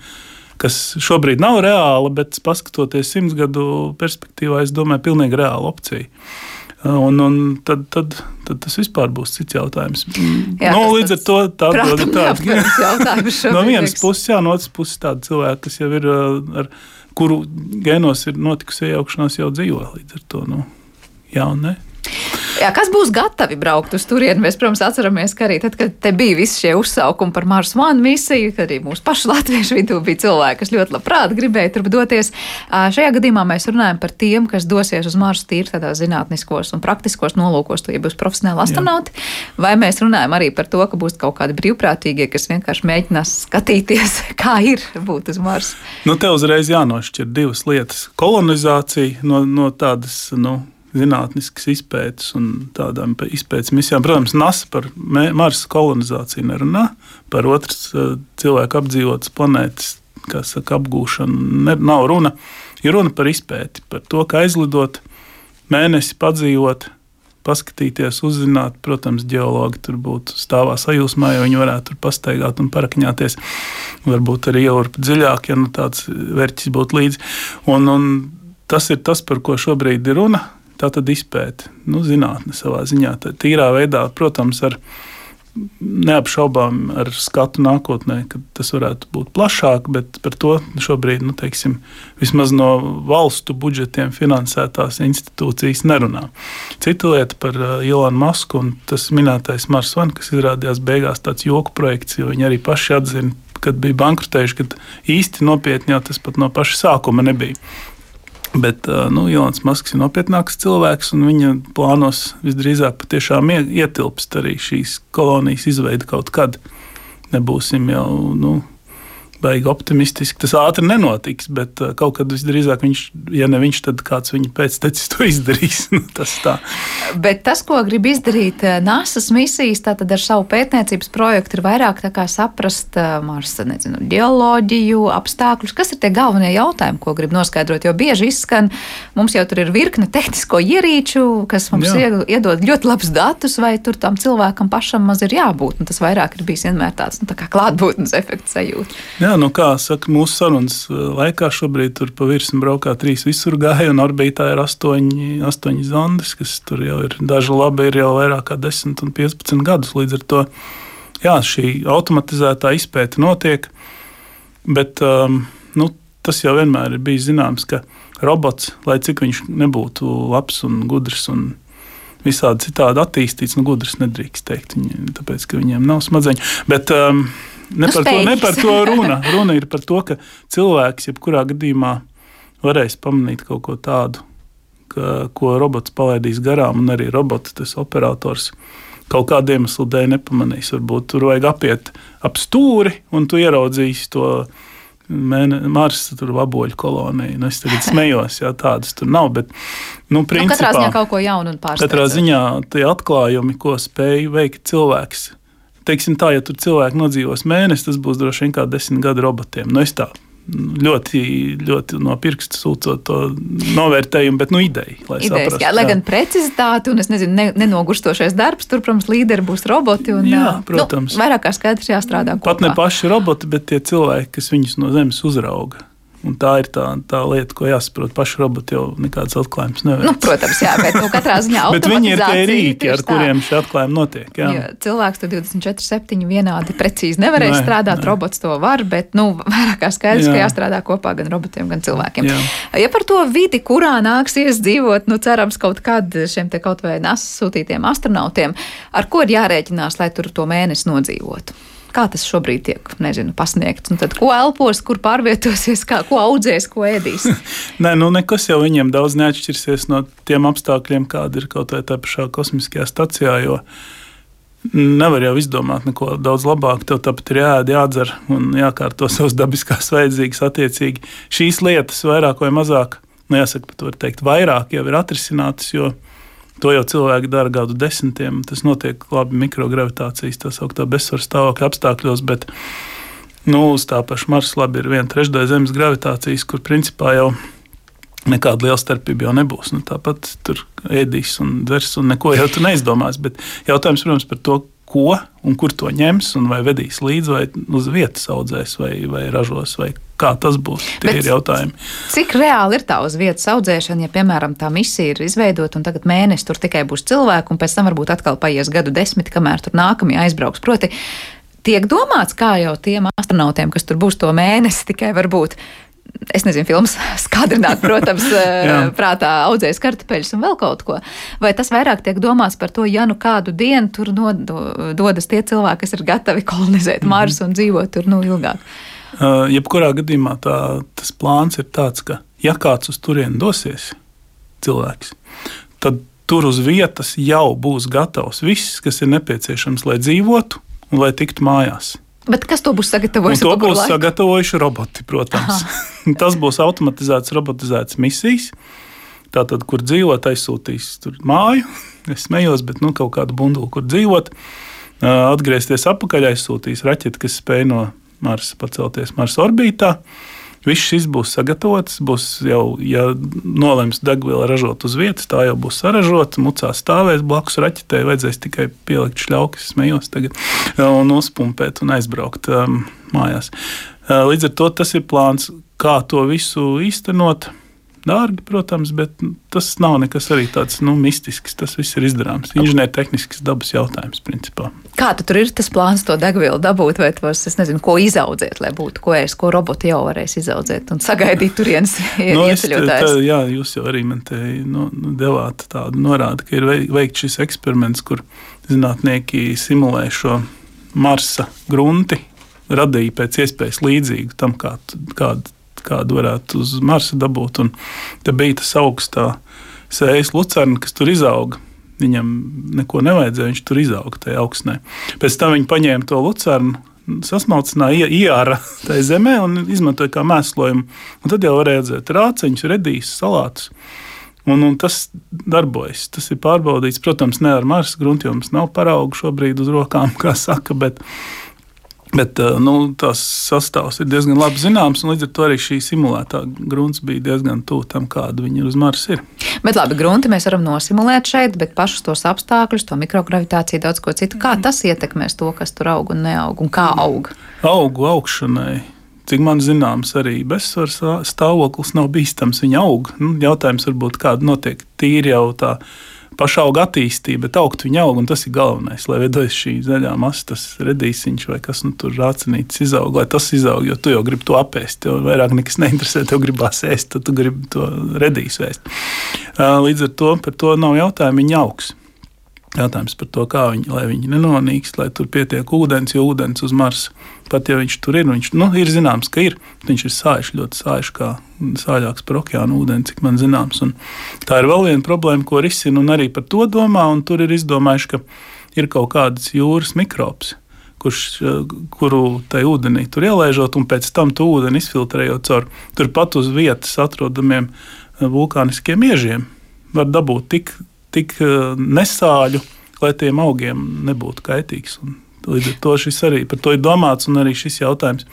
kas šobrīd nav reāla, bet paskatoties simts gadu perspektīvā, es domāju, pilnīgi reāla opcija. Un, un tad, tad, tad tas vispār būs cits jautājums. Jā, nu, līdz ar to tā ir tāda *laughs* no vienas puses, jā, no otras puses tāda cilvēka, kas jau ir ar kuru gēnos ir notikusi iejaukšanās, jau dzīvo līdz ar to. Nu, jā un nē. Jā, kas būs gatavi braukt uz turieni? Mēs, protams, atceramies, ka arī tad, kad te bija visi šie uzsaukumi par Mars One misiju, kad arī mūsu pašu *laughs* latviešu vidū bija cilvēki, kas ļoti labprāt gribēja tur doties. Šajā gadījumā mēs runājam par tiem, kas dosies uz Marsu tīri tādā zinātniskos un praktiskos nolūkos, tie būs profesionāli astronauti. Jā. Vai mēs runājam arī par to, ka būs kaut kādi brīvprātīgie, kas vienkārši mēģinās skatīties, *laughs* kā ir būt uz Marsa? Nu, te uzreiz jānošķir divas lietas - kolonizācija no, no tādas. Nu, zinātniskas izpētes un tādām izpētes misijām. Protams, NASA par Marsa kolonizāciju nerunā, par otras eh, cilvēku apdzīvotas planētas saka, apgūšanu ne, nav runa. Ir runa par izpēti, par to, kā aizlidot, mēnesi padzīvot, paskatīties, uzzināt. Protams, geologi tur būtu stāvā sajūsmā, jo viņi varētu tur pastaigāt un parakņāties. Varbūt arī jau dziļāk, ja nu tāds vērķis būtu līdzi. Un, un tas ir tas, par ko šobrīd ir runa Tā tad izpēta, nu, zinātne savā ziņā, tā tīrā veidā, protams, ar neapšaubām ar skatu nākotnē, ka tas varētu būt plašāk, bet par to šobrīd, nu, teiksim, vismaz no valstu budžetiem finansētās institūcijas nerunā. Cita lieta par uh, Masku un tas minētais Mars One, kas izrādījās beigās tāds joku projekts, jo viņi arī paši atzina, kad bija bankrotējuši, kad īsti nopietni jau tas pat no paša sākuma nebija. Bet nu, Ilons Masks ir nopietnāks cilvēks, un viņa plānos visdrīzāk patiešām ietilpst arī šīs kolonijas izveide kaut kad. Nebūsim jau nu, baigi optimistiski. Tas ātri nenotiks, bet uh, kaut kad visdrīzāk viņš, ja ne viņš, tad kāds viņa pēctecis to izdarīs. *laughs* nu, tas tā. Bet tas, ko grib izdarīt uh, NASA misijas, tātad ar savu pētniecības projektu, ir vairāk saprast uh, Marsa nezinu, geoloģiju, apstākļus. Kas ir tie galvenie jautājumi, ko grib noskaidrot? Jo bieži izskan, mums jau tur ir virkne tehnisko ierīču, kas mums Jā. iedod ļoti labus datus, vai tur tam cilvēkam pašam maz ir jābūt. Un tas vairāk ir bijis vienmēr tāds nu, tā klātbūtnes efekts sajūta. Jā. Jā, nu kā saka, mūsu sarunas eh, laikā šobrīd tur pa virsmu braukā trīs visurgāji, un orbītā ir astoņi, astoņi zondes, kas tur jau ir daži labi, ir jau vairāk kā 10 un 15 gadus. Līdz ar to jā, šī automatizētā izpēta notiek, bet um, nu, tas jau vienmēr ir bijis zināms, ka robots, lai cik viņš nebūtu labs un gudrs un visādi citādi attīstīts, nu, gudrs nedrīkst teikt, viņi, tāpēc, ka viņiem nav smadzeņu. Bet, um, ne Nu, par, to, ne par to runa. Runa ir par to, ka cilvēks jebkurā gadījumā varēs pamanīt kaut ko tādu, ka, ko robots palaidīs garām, un arī robots, tas operators. Kaut kāda iemesla dēļ nepamanīs. Varbūt tur vajag apiet ap stūri, un tu ieraudzīsi to Marsa vaboļu koloniju. Nu, es tagad smējos, ja tādas tur nav. Bet, nu, Nu, principā, katrā ziņā kaut ko jaunu un pārsteidzošu. Katrā ziņā tie atklājumi, ko spēj veikt cilvēks, teiksim tā, ja tur cilvēki nodzīvos mēnesi, tas būs droši vien kā desmit gadu robotiem. Nu, es tā ļoti, ļoti no pirksta sūcot to novērtējumu, bet nu, ideja, lai Idejas, saprastu. jā, lai gan precizitāte un nezinu, ne, nenogurstošais darbs, tur, protams, līderi būs roboti. Un, Jā, ā, protams. Nu, vairāk kā skaidrs jāstrādā kopā. Pat ne paši roboti, bet tie cilvēki, kas viņus no zemes uzrauga. Un tā ir tā, tā lieta, ko jāsaprot. Paši roboti jau nekādas atklājumus neveic. Nu, protams, jā, bet nu, katrā ziņā *laughs* viņi ir tie rīki, ar tā. kuriem šie atklājumi notiek. Jā. Jo cilvēks to 24, 7 vienādi precīzi nevarēs Nē, strādāt. nē. Robots to var, bet nu, vairāk kā skaidrs, Jā. ka jāstrādā kopā gan robotiem, gan cilvēkiem. Jā. Ja par to vidi, kurā nāksies dzīvot, nu, cerams, kaut kad šiem te kaut vai NASA sūtītiem astronautiem, ar ko ir jārēķinās, lai tur to mēnesi nodzīvotu. Kā tas šobrīd tiek nezinu, pasniegts? Un tad, ko elpos, kur pārvietosies, kā, ko audzēs, ko ēdīs? *laughs* Nē, nu nekas jau viņiem daudz neatšķirsies no tiem apstākļiem, kāda ir kaut vai tā pašā kosmiskajā stacijā. Nevar jau izdomāt neko daudz labāk. Tev tāpat ir jāēd, jādzer un jākārto *laughs* savas dabiskās vajadzības attiecīgi. Šīs lietas vairāk vai mazāk, nu jāsaka, pat var teikt, vairāk jau ir atrisinātas. Jo To jau cilvēki dara gadu desmitiem. Tas notiek labi mikrogravitācijas, tā sauktā bezsvaru stāvokļa apstākļos, bet nu, uz tā paša Marsa labi ir viena trešdaļa Zemes gravitācijas, kur principā jau nekāda liela starpība jau nebūs. Nu, tāpat tur ēdīs un dzers un neko jau tur neizdomās. Bet jautājums, protams, par to, ko un kur to ņems, un vai vedīs līdzi, vai uz vietas audzēs, vai, vai ražos, vai kā tas būs. Tie Bet ir jautājumi. Cik reāli ir tā uz vietas audzēšana, ja, piemēram, tā misija ir izveidota un tagad mēnesis tur tikai būs cilvēki, un pēc tam varbūt atkal paies gadu desmit, kamēr tur nākamie aizbrauks? Proti, tiek domāts, kā jau tiem astronautiem, kas tur būs to mēnesi, tikai varbūt. Es nezinu, filmas *laughs* skadrināt, protams, *laughs* Jā. prātā audzēs kartupeļus un vēl kaut ko. Vai tas vairāk tiek domāts par to, ja nu kādu dienu tur nodo- dodas tie cilvēki, kas ir gatavi kolonizēt Marsu un dzīvot tur nu ilgāk? Uh, jebkurā gadījumā tā, tas plāns ir tāds, ka, ja kāds uz turieni dosies, cilvēks, tad tur uz vietas jau būs gatavs viss, kas ir nepieciešams, lai dzīvotu un lai tiktu mājās. Bet kas to būs Un sagatavojis? to ap kuru būs laiku? sagatavojuši roboti, protams. *laughs* Tas būs automatizēts, robotizēts misijas. Tātad, kur dzīvot, aizsūtīs tur māju. *laughs* Es smējos, bet nu, kaut kādu bunduli, kur dzīvot. Ā, Atgriezties atpakaļ, aizsūtīs raķeti, kas spēj no Marsa pacelties Marsa orbītā. Viss šis būs sagatavots. Būs jau, ja nolems degvielu ražot uz vietas, tā jau būs saražota. Mucā stāvēs blakus raķetē. Vajadzēs tikai pielikt šļaukas, smējos tagad, un uzpumpēt un aizbraukt um, mājās. Uh, Līdz ar to tas ir plāns, kā to visu īstenot. Dārgi, protams, bet tas nav nekas arī tāds nu, mistisks. Tas viss ir izdarāms. Inženiertehnisks dabas jautājums, principā. Kā tu tur ir tas plāns to degvielu dabūt, vai tos, es nezinu, ko izaudzēt, lai būtu ko ēst, ko roboti jau varēs izaudzēt un sagaidīt turienes *laughs* Nu, es te- ieceļotājus? te- jā, jūs jau arī man te nu, nu, devāt tādu norādi, ka ir vei- veikts šis eksperiments, kur zinātnieki simulē šo Marsa grunti, radīja pēc iespējas līdzīgu tam, kā, kādu, varētu uz Marsa dabūt. Un te bija tas augstā sējas lucerna, kas tur izauga. Viņam neko nevajadzēja, viņš tur izauga tajā augstnē. Pēc tam viņi paņēma to lucernu, sasmalcināja, ie- ieāra *laughs* tajā zemē un izmantoja kā mēslojumu. Un tad jau varēja redzēt rāciņus, redīs, salātus. Un, un tas darbojas. Tas ir pārbaudīts. Protams, ne ar Marsa gruntu, jo mums nav paraugu šobrīd uz rokām, *laughs* kā saka. Bet, bet eh, nu, tās sastāvs ir diezgan labi zināms. un Līdz ar to arī šī simulētā grunts bija diezgan tuvu tam, kāda viņa uz Marsa ir. Bet labi, grunti mēs varam nosimulēt šeit, bet pašus tos apstākļus, to mikrogravitāciju, daudz ko citu. Kā tas ietekmēs to, kas tur aug un neaug un kā aug? Augu augšanai. Cik man zināms, arī bezsvaru stā- stāvoklis nav bīstams. Viņa aug. Nu, jautājums varbūt kāda notiek tīri jau tā paša auga attīstība, bet augt viņa aug, un tas ir galvenais. Lai veidojas šī zaļā masa, tas redīsiņš vai kas nu tur rācinīts izaug, lai tas izaug, jo tu jau gribi to apēst. Tev vairāk nekas neinteresē, tev gribās ēst, tad tu gribi to redīs ēst. Līdz ar to par to nav jautājumu, viņa augs. Jautājums par to, kā viņi, lai viņi nenonīkst, lai tur pietiek ūdens, jo ūdens uz Marsa, pat ja viņš tur ir, viņš nu, ir zināms, ka ir. Viņš ir sāļš, ļoti sāļš, kā sāļāks par okeāna ūdeni, cik man zināms. Un tā ir vēl viena problēma, ko risina, un arī par to domā. Tur ir izdomājuši, ka ir kaut kādas jūras mikrobs, kurš, kuru tai ūdenī tur ielaižot, un pēc tam to ūdeni izfiltrējot caur turpat uz vietas atrodamiem vulkāniskiem iežiem. Var dabūt tik tik eh, nesāļu, lai tiem augiem nebūtu kaitīgs. Un līdz ar to šis arī par to ir domāts, un arī šis jautājums.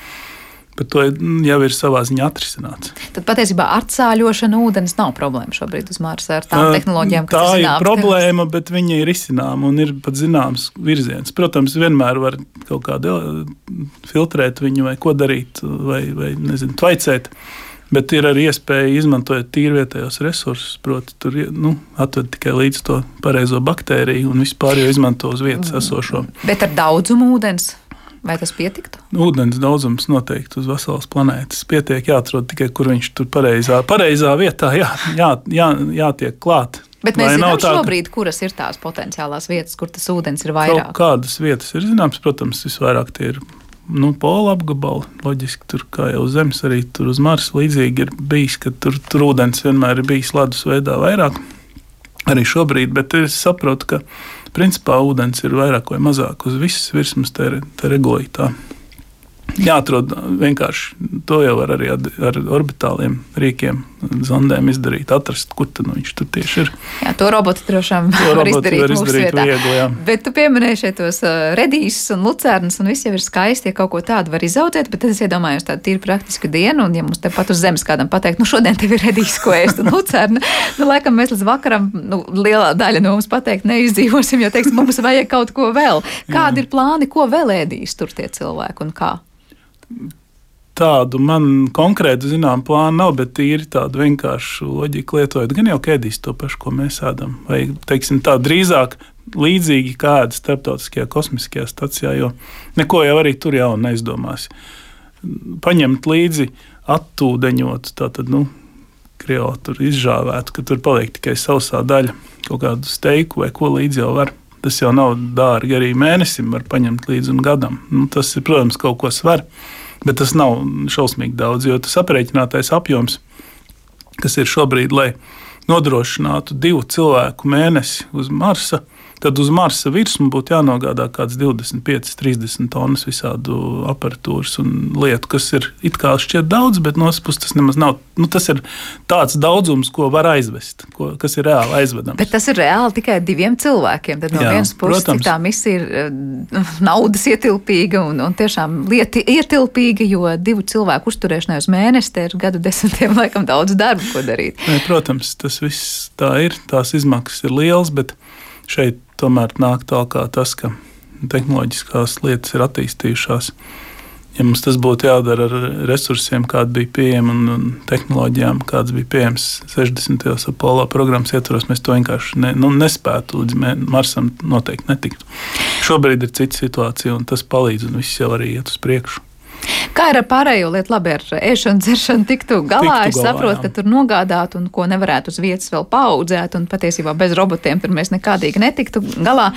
Par to jau ir savā ziņā atrisināts. Tad patiesībā atsāļošana ūdens nav problēma šobrīd uz Marsa ar tām tehnoloģijām, kas tā ir. Tā ir problēma, bet viņa ir izcināma un ir pat zināms virziens. Protams, vienmēr var kaut kādā filtrēt viņu vai ko darīt, vai, vai nezinu, tvaicēt. Bet ir arī iespēja izmantot tīrvietējos resursus, proti, tur nu, atved tikai līdz to pareizo baktēriju un vispār jau izmanto uz vietas mm. esošo. Bet ar daudzumu ūdens. Vai tas pietiktu? Ūdens daudzums noteikti uz veselas planētas. Pietiek jāatrod tikai, kur viņš tur pareizā, pareizā vietā jā, jā, jā, jātiek klāt. Bet mēs zinām tā, šobrīd, kuras ir tās potenciālās vietas, kur tas ūdens ir vairāk. Kādas vietas ir zināmas, protams, visvairāk tie ir nu, pola apgabali. Loģiski, tur kā jau Zemes, arī tur uz Marsa līdzīgi ir bijis, ka tur, tur ūdens vienmēr ir bijis ledus veidā vairāk. Arī šobrīd, bet es saprotu, ka principā ūdens ir vairāk vai mazāk uz visas virsmas, tā ir regulēta jāatrod vienkārši to jau var arī ar orbitāliem rīkiem, zondēm izdarīt, atrast, kur nu viņš tur tieši ir. Jā, to roboti droši vien var izdarīt, var izdarīt viegli, jā. Bet tu pieminēji šeit tos uh, redīsus un lucērnus, un viss jau ir skaisti, ja kaut ko tādu var izaudzēt, bet tad es iedomājos tādu tīri praktisku dienu, un ja mums te pat uz zemes kādam pateikt, nu šodien tev ir redīs, ko ēst un lucerna, nu laikam mēs līdz vakaram, nu lielā daļa no mums pateikt neizdzīvosim, jo teiksim, mums vajag kaut ko vēl. Kādi jā. ir plāni, ko vēl ēdīs tur tie cilvēki un kā? Tādu man konkrētu zinām plānu nav, bet tīri tādu vienkāršu loģiku lietojot. Gan jau kēdīs to pašu, ko mēs ēdam, vai teiksim, tā drīzāk līdzīgi kā ēda starptautiskajā kosmiskajā stacijā, jo neko jau arī tur jau neizdomās. Paņemt līdzi attūdeņot, tātad, nu, krievo tur izžāvētu, ka tur paliek tikai sausā daļa, kaut kādu steiku vai ko līdzi jau var. Tas jau nav dārgi arī mēnesim, var paņemt līdzi un gadam. Nu, tas ir, protams, kaut ko svarīgi bet tas nav šausmīgi daudz, jo tas aprēķinātais apjoms, kas ir šobrīd, lai nodrošinātu divu cilvēku mēnesi uz Marsa, tad uz Marsa virsmu būtu jānogādā kaut kāds 25, 30 tonnas visādu aparatūras un lietu, kas ir it kā šķiet daudz, bet no otras puses tas nemaz nav. Nu, tas ir tāds daudzums, ko var aizvest, ko, kas ir reāli aizvedams. Bet tas ir reāli tikai diviem cilvēkiem. Tad no Jā, vienas puses protams. tā misija ir uh, *laughs* naudas ietilpīga un, un tiešām lieti ietilpīga, jo divu cilvēku uzturēšanai uz mēnesi ir gadu desmitiem laikam daudz darba, ko darīt. Ne, protams, tas viss tā ir, tās izmaksas ir lielas, bet šeit tomēr nāk tālāk tas, ka tehnoloģiskās lietas ir attīstījušās. Ja mums tas būtu jādara ar resursiem, kādi bija pieejami un, un tehnoloģijām, kādas bija pieejamas 60. gadsimta Apollo programmas ietvaros, mēs to vienkārši ne, nu, nespētu līdz Marsam noteikti netiktu. Šobrīd ir cita situācija, un tas palīdz, un viss jau arī iet uz priekšu. Kā ir ar pārējo lietu, labi, ar ēšanu, dzeršanu, tiktu galā? Tiktu es saprotu, ka tur nogādāt un ko nevarētu uz vietas vēl paudzēt, un patiesībā bez robotiem tur mēs nekādīgi netiktu galā.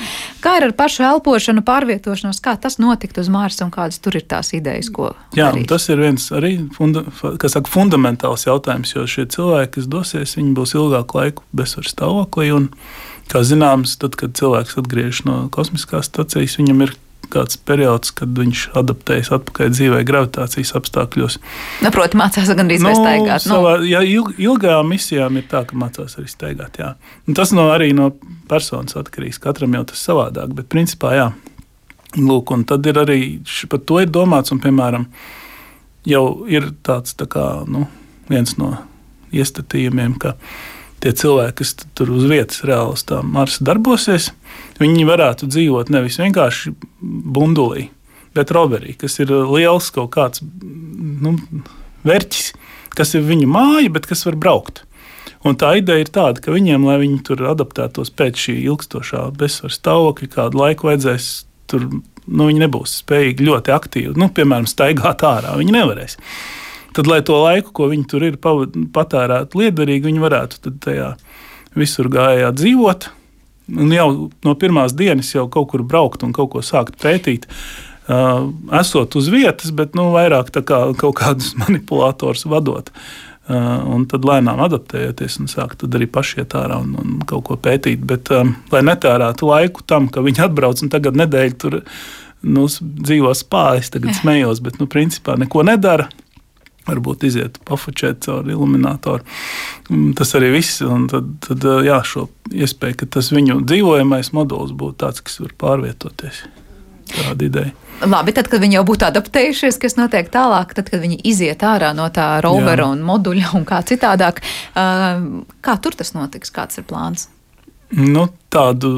Kā ir ar pašu elpošanu, pārvietošanos, kā tas notiktu uz Marsa un kādas tur ir tās idejas, ko Jā, tas ir viens arī funda, saka, fundamentāls jautājums, jo šie cilvēki, kas dosies, viņi būs ilgāku laiku bezsvaru stāvoklī. Un, kā zināms, tad, kad cilvēks atgriežas no kosmiskās stācijas, viņam ir kāds periods, kad viņš adaptējas atpakaļ dzīvē gravitācijas apstākļos. Nu, Protams, mācās gan arī nu, staigāt. Nu. Savā, jā, ilg, ilgām misijām ir tā, ka mācās arī staigāt. Tas no, arī no personas atkarīgs. Katram jau tas savādāk, bet principā jā. Lūk, un tad ir arī par to ir domāts, un piemēram, jau ir tāds tā kā, nu, viens no iestatījumiem, ka tie cilvēki, kas tur uz vietas reāli uz tā Marsa darbosies, viņi varētu dzīvot nevis vienkārši bundulī, bet roverī, kas ir liels kaut kāds nu, vērķis, kas ir viņu māja, bet kas var braukt. Un tā ideja ir tāda, ka viņiem, lai viņi tur adaptētos pēc šī ilgstošā bezsvaru stāvokļa, kādu laiku vajadzēs, tur nu, viņi nebūs spējīgi ļoti aktīvi, nu, piemēram, staigāt ārā. Viņi nevarēs tad, lai to laiku, ko viņi tur ir patērētu liederīgi, viņi varētu tajā visur gājā dzīvot. un jau no pirmās dienas jau kaut kur braukt un kaut ko sākt pētīt. Uh, esot uz vietas, bet nu, vairāk kā kaut kādus *laughs* manipulators vadot. Uh, un tad lēnām adaptējoties un sākt arī paši iet ārā un, un kaut ko pētīt. Bet, um, lai netērētu laiku tam, ka viņi atbrauc un tagad nedēļu tur nu, dzīvo spājas, tagad *laughs* smējos, bet nu, principā neko nedara varbūt iziet pafučēt caur iluminātoru. Mm, tas arī viss. Un tad, tad jā, šo iespēju, ka tas viņu dzīvojamais modulis būtu tāds, kas var pārvietoties. Tāda ideja. Labi, tad, kad viņi jau būtu adaptējušies, kas notiek tālāk, tad, kad viņi iziet ārā no tā rovera un moduļa un kā citādāk, kā tur tas notiks, kāds ir plāns? Nu, tādu,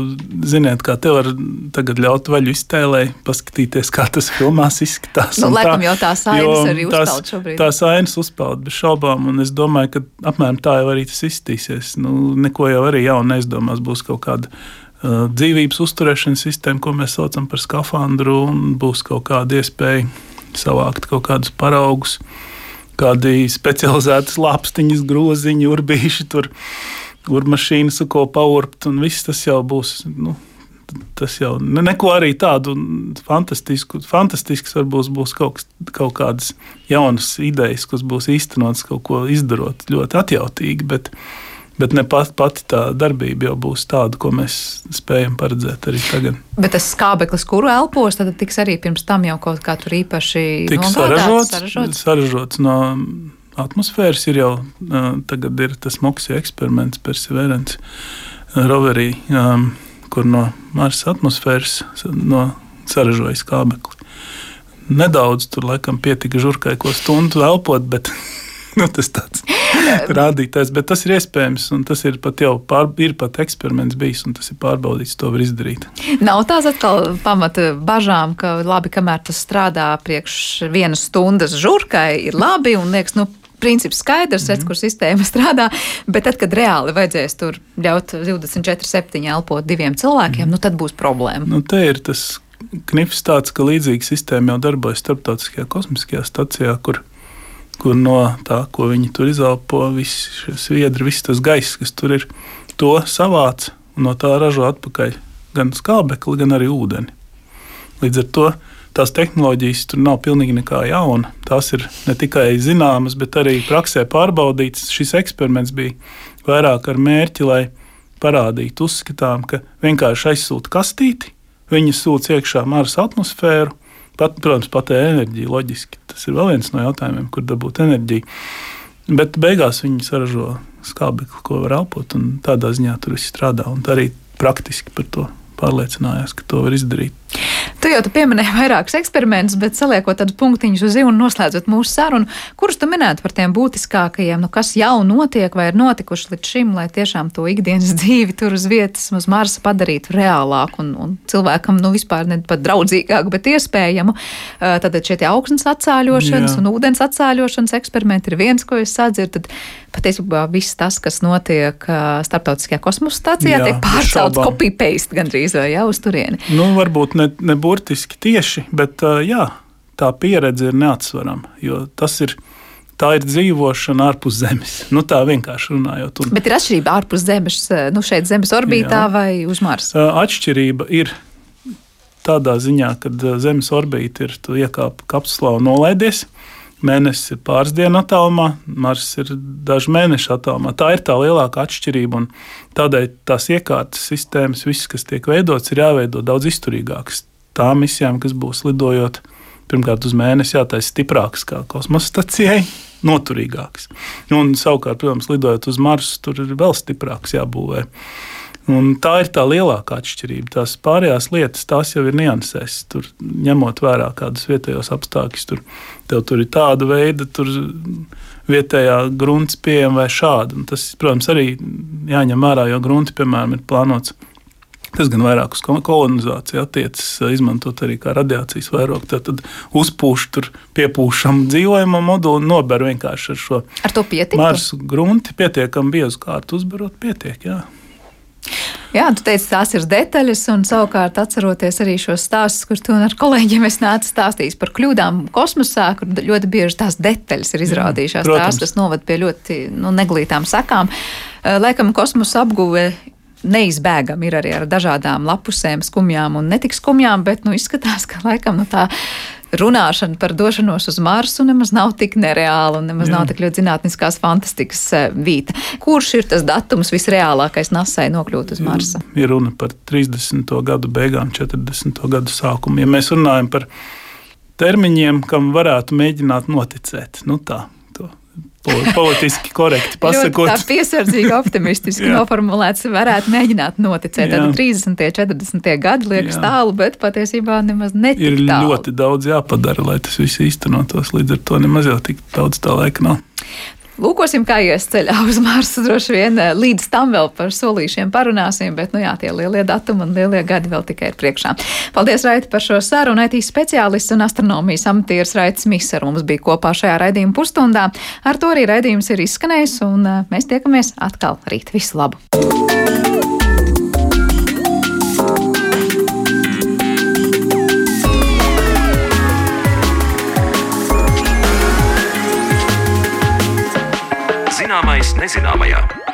ziniet, kā te var tagad ļaut vaļu iztēlē, paskatīties, kā tas filmās izskatās. Nu, laikam tā, jau tās ainas arī uzpeld šobrīd. Tās ainas uzpeld bez šaubām, un es domāju, ka apmēram tā jau arī tas izstīsies. Nu, neko jau arī jaunu neizdomās, būs kaut kāda uh, dzīvības uzturēšanas sistēma, ko mēs saucam par skafandru, un būs kaut kāda iespēja savākt kaut kādus paraugus, kādi specializētas lāpstiņas, groziņi, urbīši tur urmašīnas, ko paurbt, un viss tas jau būs. Nu, Tas jau neko arī tādu fantastisku, fantastisks varbūt būs kaut, kaut kādas jaunas idejas, kas būs īstenotas, kaut ko izdarot ļoti atjautīgi, bet, bet ne pat, pati tā darbība jau būs tāda, ko mēs spējam paredzēt arī tagad. Bet tas skābeklis, kuru elpos, tad tiks arī pirms tam jau kaut kā tur īpaši saražots, saražots? saražots no atmosfēras ir jau tagad ir tas Moksija eksperiments, Perseverance roverī, kur no Marsa atmosfēras no saražojas kābekli. Nedaudz tur laikam pietika žurkai, ko stundu elpot, bet *laughs* nu, tas tāds *laughs* rādītājs, bet tas ir iespējams, un tas ir pat jau pār, ir pat eksperiments bijis, un tas ir pārbaudīts, to var izdarīt. Nav tās atkal pamata bažām, ka labi, kamēr tas strādā priekš vienas stundas žurkai, ir labi, un liekas, nu, princips skaidrs, redz, mm -hmm. kur sistēma *laughs* strādā, bet tad, kad reāli vajadzēs tur ļaut 24-7 elpot diviem cilvēkiem, mm -hmm. nu tad būs problēma. Nu, te ir tas knips tāds, ka līdzīga sistēma jau darbojas starptautiskajā kosmiskajā stacijā, kur, kur no tā, ko viņi tur izelpo, visi šie sviedri, viss tas gaiss, kas tur ir, to savāc un no tā ražo atpakaļ gan skābekli, gan arī ūdeni. Līdz ar to tās tehnoloģijas tur nav pilnīgi nekā jauna. Tās ir ne tikai zināmas, bet arī praksē pārbaudītas. Šis eksperiments bija vairāk ar mērķi, lai parādītu, uzskatām, ka vienkārši aizsūta kastīti, viņi sūta iekšā Marsa atmosfēru. Pat, protams, patērē enerģiju, loģiski. Tas ir vēl viens no jautājumiem, kur dabūt enerģiju. Bet beigās viņi saražo skābekli, ko var elpot, un tādā ziņā tur viss strādā. Un arī praktiski par to pārliecinājās, ka to var izdarīt. Tu jau pieminēji vairākus eksperimentus, bet saliekot tādus punktiņus uz zīmju un noslēdzot mūsu sarunu, kurus tu minētu par tiem būtiskākajiem, nu, kas jau notiek vai ir notikuši līdz šim, lai tiešām to ikdienas *laughs* dzīvi tur uz vietas, uz Marsa padarītu reālāku un, un cilvēkam nu, vispār ne pat draudzīgāku, bet iespējamu. Tad šie augsnes atsāļošanas Jā. un ūdens atsāļošanas eksperimenti ir viens, ko es sadzirdu. Tad patiesībā viss tas, kas notiek starptautiskajā kosmosa stācijā, Jā, tiek pārcelts copy-paste gandrīz vai jau uz turieni. Nu, varbūt ne, ne burtiski tieši, bet jā, tā pieredze ir neatsverama. Tas ir tā ir dzīvošana ārpus Zemes. Nu, tā vienkārši runājot. Un... Bet ir atšķirība ārpus Zemes, nu, šeit Zemes orbītā Jā. vai uz Marsa? Atšķirība ir tādā ziņā, ka Zemes orbīta ir tu iekāp kapsulā un nolaidies. Mēnesis ir pāris dienu attālumā, Mars ir daži mēneši attālumā. Tā ir tā lielākā atšķirība. Tādēļ tās iekārtas sistēmas, visas, kas tiek veidotas, ir jāveido daudz izturīgākas tām misijām, kas būs lidojot pirmkārt uz mēnesi, jātaisa stiprākas kā kosmosa stacijai, noturīgākas. Un, savukārt, protams, lidojot uz Marsu, tur ir vēl stiprāks jābūvē. Un tā ir tā lielākā atšķirība. Tās pārējās lietas, tās jau ir niansēs. Tur ņemot vērā kādus vietējos apstākļus, tur, tur ir tāda veida, tur vietējā grunts pieejama vai šāda. Un tas, protams, arī jāņem vērā, jo grunti, piemēram, ir plānots Tas gan vairāk uz kolonizāciju attiecas, izmantot arī kā radiācijas vairogu. Tad uzpūš tur piepūšam dzīvojamo moduli un nober vienkārši ar šo ar to pietiek. Marsu grunti pietiekami biezu kārtu uzbarot pietiek. Jā. Jā, tu teici, tās ir detaļas, un savukārt atceroties arī šos stāstus, kur tu ar kolēģiem es nācu stāstījis par kļūdām kosmosā, kur ļoti bieži tās detaļas ir izrādījušās. Jā, tās, kas novad pie ļoti nu, neglītām sakām. Laikam kosmosa apguve neizbēgami ir arī ar dažādām lapusēm, skumjām un netik skumjām, bet nu, izskatās, ka laikam nu, tā runāšana par došanos uz Marsu nemaz nav tik nereāla un nemaz Jā. nav tik ļoti zinātniskās fantastikas eh, vīta. Kurš ir tas datums visreālākais nasai nokļūt uz Marsa? Ir runa par 30. gadu beigām, 40. gadu sākumu. Ja mēs runājam par termiņiem, kam varētu mēģināt noticēt, nu tā, *laughs* politiski korekti pasakot. tā *laughs* piesardzīgi, optimistiski *laughs* noformulēts, varētu mēģināt noticēt. Tad 30. un 40. gadi liekas Jā. tālu, bet patiesībā nemaz netik Ir tālu. ļoti daudz jāpadara, lai tas viss īstenotos. Līdz ar to nemaz jau tik daudz tā laika nav. Lūkosim, kā ies ceļā uz Marsu. Droši vien eh, līdz tam vēl par solīšiem parunāsim, bet nu jā, tie lielie datumi un lielie gadi vēl tikai ir priekšā. Paldies, Raiti, par šo sarunu. IT speciālists un astronomijas amatieris Raitis Mis ar mums bija kopā šajā raidījuma pusstundā. Ar to arī raidījums ir izskanējis, un eh, mēs tiekamies atkal rīt. Visu labu! Zināmais nezināmajā.